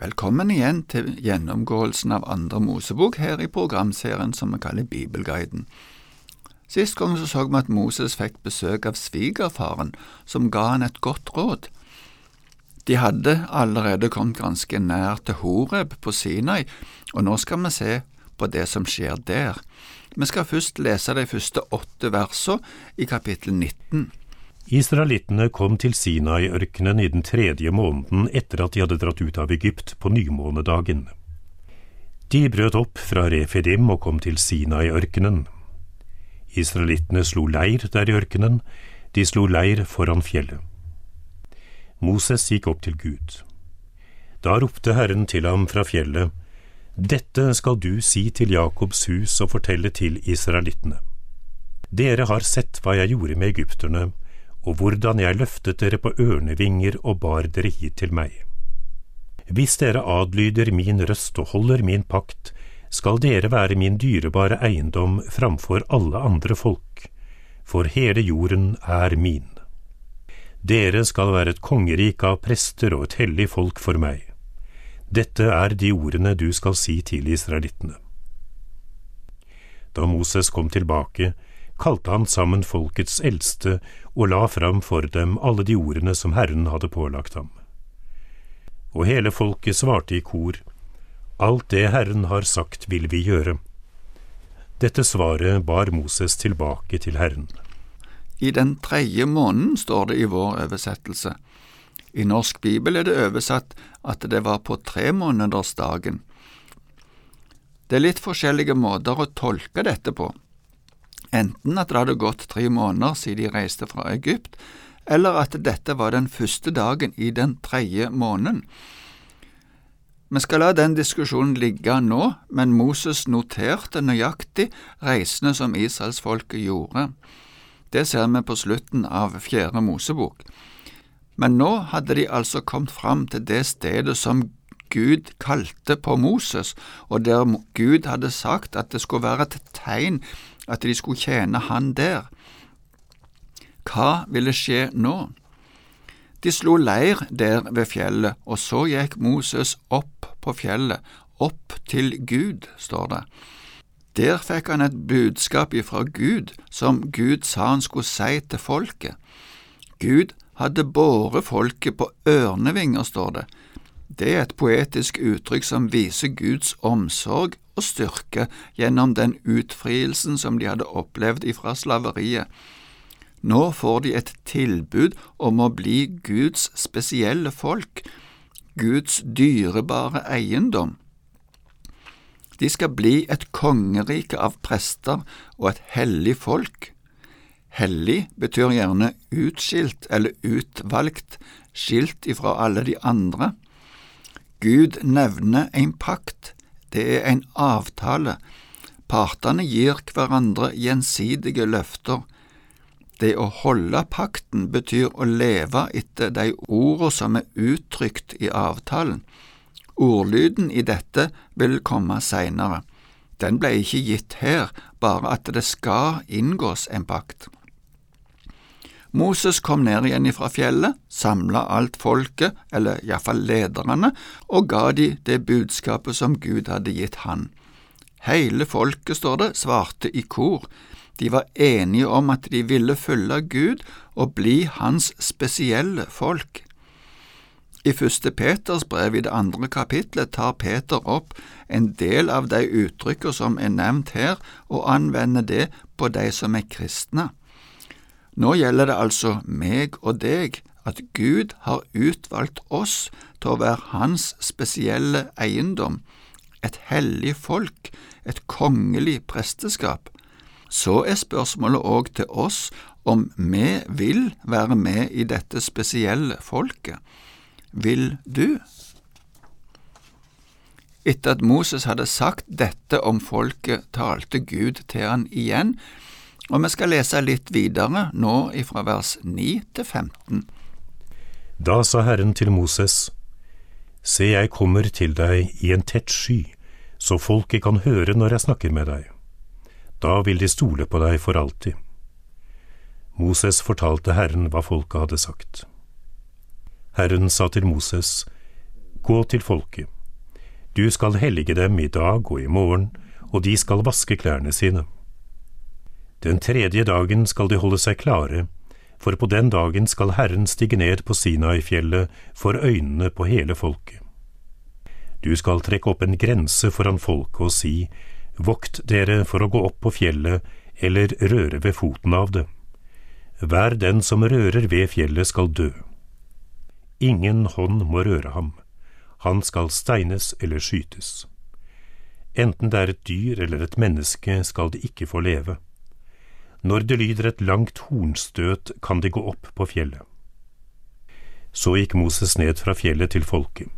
Velkommen igjen til gjennomgåelsen av andre Mosebok her i programserien som vi kaller Bibelguiden. Sist gang så, så vi at Moses fikk besøk av svigerfaren, som ga han et godt råd. De hadde allerede kommet ganske nær til Horeb på Sinai, og nå skal vi se på det som skjer der. Vi skal først lese de første åtte versene i kapittel 19. Israelittene kom til Sinai-ørkenen i den tredje måneden etter at de hadde dratt ut av Egypt på nymånedagen. De brøt opp fra Refidim og kom til Sinai-ørkenen. Israelittene slo leir der i ørkenen, de slo leir foran fjellet. Moses gikk opp til Gud. Da ropte Herren til ham fra fjellet, Dette skal du si til Jakobs hus og fortelle til israelittene. Dere har sett hva jeg gjorde med egypterne, og hvordan jeg løftet dere på ørnevinger og bar dere hit til meg. Hvis dere adlyder min røst og holder min pakt, skal dere være min dyrebare eiendom framfor alle andre folk, for hele jorden er min. Dere skal være et kongerike av prester og et hellig folk for meg. Dette er de ordene du skal si til israelittene. Da Moses kom tilbake, kalte han sammen folkets eldste og la fram for dem alle de ordene som Herren hadde pålagt ham. Og hele folket svarte i kor, Alt det Herren har sagt vil vi gjøre. Dette svaret bar Moses tilbake til Herren. I den tredje måneden, står det i vår oversettelse. I norsk bibel er det oversatt at det var på tremånedersdagen. Det er litt forskjellige måter å tolke dette på enten at det hadde gått tre måneder siden de reiste fra Egypt, eller at dette var den første dagen i den tredje måneden. Vi skal la den diskusjonen ligge nå, men Moses noterte nøyaktig reisene som israelsfolket gjorde. Det ser vi på slutten av Fjerde Mosebok. Men nå hadde de altså kommet fram til det stedet som Gud kalte på Moses, og der Gud hadde sagt at det skulle være et tegn at de skulle tjene han der. Hva ville skje nå? De slo leir der ved fjellet, og så gikk Moses opp på fjellet, opp til Gud, står det. Der fikk han et budskap ifra Gud, som Gud sa han skulle si til folket. Gud hadde båret folket på ørnevinger, står det. Det er et poetisk uttrykk som viser Guds omsorg og styrke gjennom den utfrielsen som de hadde opplevd ifra slaveriet. Nå får de et tilbud om å bli Guds spesielle folk, Guds dyrebare eiendom. De skal bli et kongerike av prester og et hellig folk. Hellig betyr gjerne utskilt eller utvalgt, skilt ifra alle de andre. Gud nevner en pakt, det er en avtale. Partene gir hverandre gjensidige løfter. Det å holde pakten betyr å leve etter de ordene som er uttrykt i avtalen. Ordlyden i dette vil komme seinere. Den ble ikke gitt her, bare at det skal inngås en pakt. Moses kom ned igjen ifra fjellet, samla alt folket, eller iallfall lederne, og ga de det budskapet som Gud hadde gitt han. Hele folket, står det, svarte i kor. De var enige om at de ville følge Gud og bli hans spesielle folk. I første Peters brev i det andre kapitlet tar Peter opp en del av de uttrykker som er nevnt her, og anvender det på de som er kristne. Nå gjelder det altså meg og deg, at Gud har utvalgt oss til å være Hans spesielle eiendom, et hellig folk, et kongelig presteskap. Så er spørsmålet òg til oss om vi vil være med i dette spesielle folket. Vil du? Etter at Moses hadde sagt dette om folket, talte Gud til han igjen og vi skal lese litt videre, nå ifra vers 9 til 15. Da sa Herren til Moses, Se, jeg kommer til deg i en tett sky, så folket kan høre når jeg snakker med deg. Da vil de stole på deg for alltid. Moses fortalte Herren hva folket hadde sagt. Herren sa til Moses, Gå til folket. Du skal hellige dem i dag og i morgen, og de skal vaske klærne sine. Den tredje dagen skal de holde seg klare, for på den dagen skal Herren stige ned på Sinai-fjellet for øynene på hele folket. Du skal trekke opp en grense foran folket og si, Vokt dere for å gå opp på fjellet eller røre ved foten av det. Hver den som rører ved fjellet skal dø. Ingen hånd må røre ham, han skal steines eller skytes. Enten det er et dyr eller et menneske, skal det ikke få leve. Når det lyder et langt hornstøt, kan de gå opp på fjellet. Så gikk Moses ned fra fjellet til folket.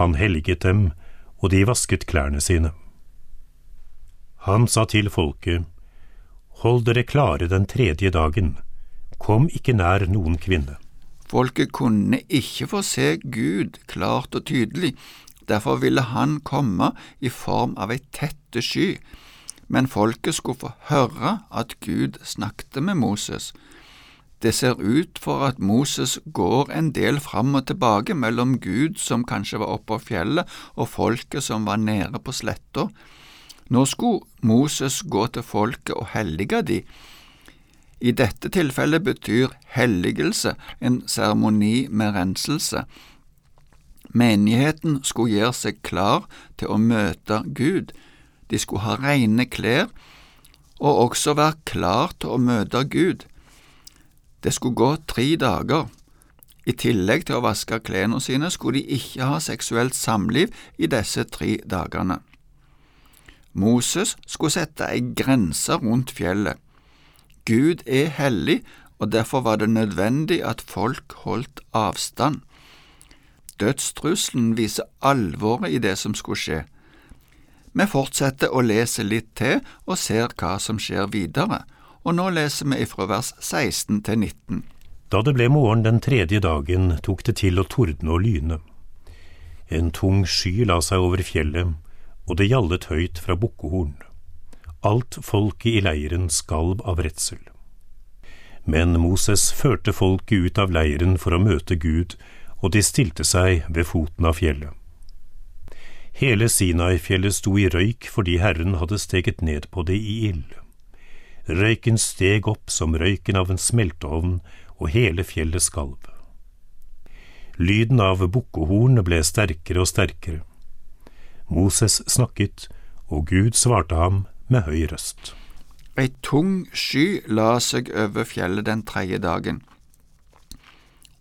Han helliget dem, og de vasket klærne sine. Han sa til folket, Hold dere klare den tredje dagen, kom ikke nær noen kvinne. Folket kunne ikke få se Gud klart og tydelig, derfor ville han komme i form av ei tette sky, men folket skulle få høre at Gud snakket med Moses. Det ser ut for at Moses går en del fram og tilbake mellom Gud, som kanskje var oppe på fjellet, og folket som var nede på sletta. Nå skulle Moses gå til folket og hellige de. I dette tilfellet betyr helligelse en seremoni med renselse. Menigheten skulle gjøre seg klar til å møte Gud. De skulle ha rene klær og også være klar til å møte Gud. Det skulle gå tre dager. I tillegg til å vaske klærne sine skulle de ikke ha seksuelt samliv i disse tre dagene. Moses skulle sette ei grense rundt fjellet. Gud er hellig, og derfor var det nødvendig at folk holdt avstand. Dødstrusselen viser alvoret i det som skulle skje. Vi fortsetter å lese litt til og ser hva som skjer videre og nå leser vi ifra vers 16 til 19. Da det ble morgen den tredje dagen, tok det til å tordne og lyne. En tung sky la seg over fjellet, og det gjallet høyt fra bukkehorn. Alt folket i leiren skalv av redsel. Men Moses førte folket ut av leiren for å møte Gud, og de stilte seg ved foten av fjellet. Hele Sinai-fjellet sto i røyk fordi Herren hadde steget ned på det i ild. Røyken steg opp som røyken av en smelteovn, og hele fjellet skalv. Lyden av bukkehorn ble sterkere og sterkere. Moses snakket, og Gud svarte ham med høy røst. Ei tung sky la seg over fjellet den tredje dagen.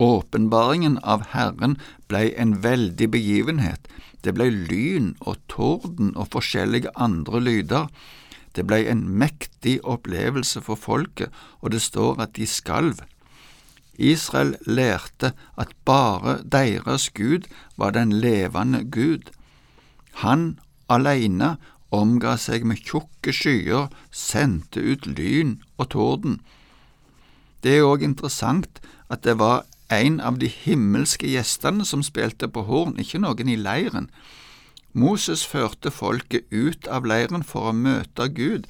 Åpenbaringen av Herren blei en veldig begivenhet, det blei lyn og torden og forskjellige andre lyder. Det blei en mektig opplevelse for folket, og det står at de skalv. Israel lærte at bare deres Gud var den levende Gud. Han alene omga seg med tjukke skyer, sendte ut lyn og torden. Det er òg interessant at det var en av de himmelske gjestene som spilte på horn, ikke noen i leiren. Moses førte folket ut av leiren for å møte Gud.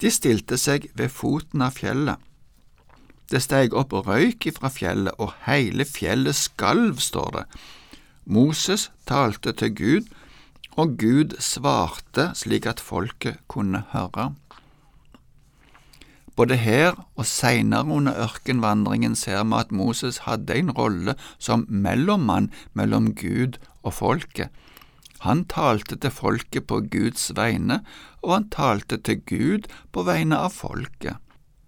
De stilte seg ved foten av fjellet. Det steg opp røyk ifra fjellet, og hele fjellet skalv, står det. Moses talte til Gud, og Gud svarte slik at folket kunne høre. Både her og seinere under ørkenvandringen ser vi at Moses hadde en rolle som mellommann mellom Gud og folket. Han talte til folket på Guds vegne, og han talte til Gud på vegne av folket.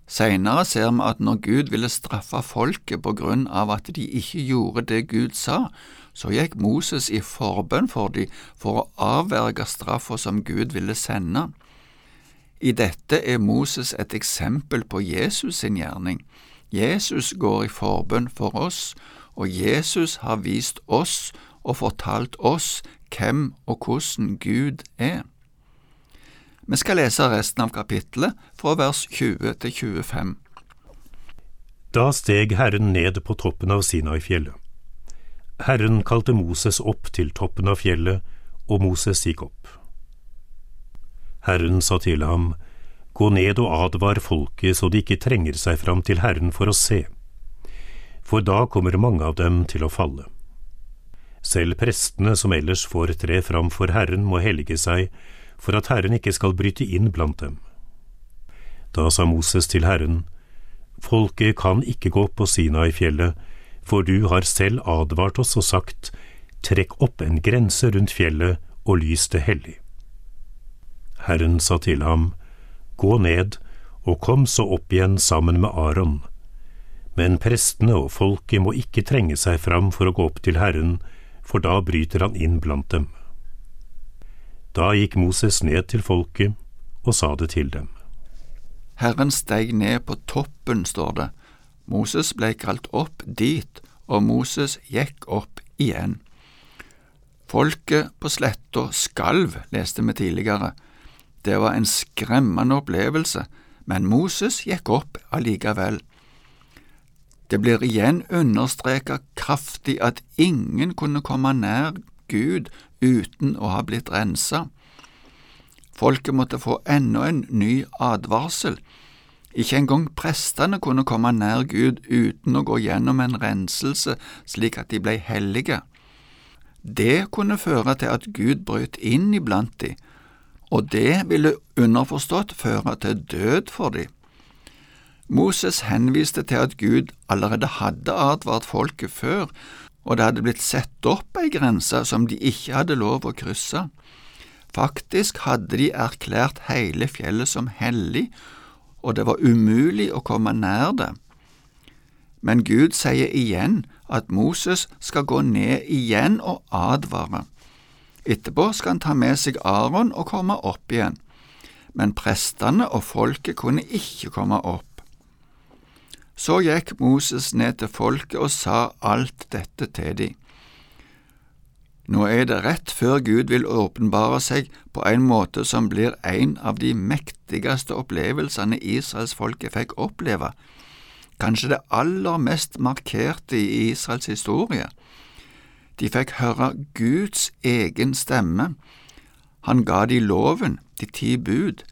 Seinere ser vi at når Gud ville straffe folket på grunn av at de ikke gjorde det Gud sa, så gikk Moses i forbønn for dem for å avverge straffa som Gud ville sende. I dette er Moses et eksempel på Jesus sin gjerning. Jesus går i forbønn for oss, og Jesus har vist oss og fortalt oss hvem og hvordan Gud er. Vi skal lese resten av kapittelet fra vers 20 til 25. Da steg Herren ned på toppen av Sinai-fjellet. Herren kalte Moses opp til toppen av fjellet, og Moses gikk opp. Herren sa til ham, Gå ned og advar folket så de ikke trenger seg fram til Herren for å se, for da kommer mange av dem til å falle. Selv prestene som ellers får tre fram for Herren, må hellige seg, for at Herren ikke skal bryte inn blant dem. Da sa Moses til Herren, Folket kan ikke gå på Sinai-fjellet, for du har selv advart oss og sagt, Trekk opp en grense rundt fjellet og lys det hellig. Herren sa til ham, Gå ned og kom så opp igjen sammen med Aron. Men prestene og folket må ikke trenge seg fram for å gå opp til Herren, for da bryter han inn blant dem. Da gikk Moses ned til folket og sa det til dem. Herren steg ned på toppen, står det. Moses ble kalt opp dit, og Moses gikk opp igjen. Folket på sletta skalv, leste vi tidligere. Det var en skremmende opplevelse, men Moses gikk opp allikevel. Det blir igjen understreket kraftig at ingen kunne komme nær Gud uten å ha blitt rensa. Folket måtte få enda en ny advarsel. Ikke engang prestene kunne komme nær Gud uten å gå gjennom en renselse slik at de ble hellige. Det kunne føre til at Gud brøt inn iblant de, og det ville underforstått føre til død for dem. Moses henviste til at Gud allerede hadde advart folket før, og det hadde blitt satt opp ei grense som de ikke hadde lov å krysse. Faktisk hadde de erklært hele fjellet som hellig, og det var umulig å komme nær det. Men Gud sier igjen at Moses skal gå ned igjen og advare. Etterpå skal han ta med seg Aron og komme opp igjen, men prestene og folket kunne ikke komme opp. Så gikk Moses ned til folket og sa alt dette til dem. Nå er det rett før Gud vil åpenbare seg på en måte som blir en av de mektigste opplevelsene israelsfolket fikk oppleve, kanskje det aller mest markerte i Israels historie. De fikk høre Guds egen stemme. Han ga de loven, de ti bud.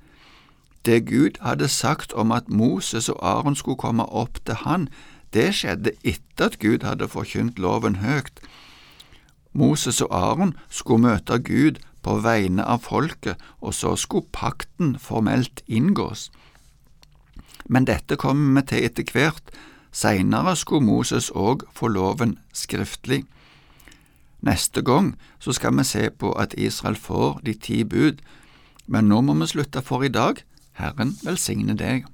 Det Gud hadde sagt om at Moses og Aron skulle komme opp til han, det skjedde etter at Gud hadde forkynt loven høyt Moses og Aron skulle møte Gud på vegne av folket, og så skulle pakten formelt inngås. Men dette kommer vi til etter hvert, seinere skulle Moses òg få loven skriftlig. Neste gang så skal vi se på at Israel får de ti bud, men nå må vi slutte for i dag. Herren velsigne deg.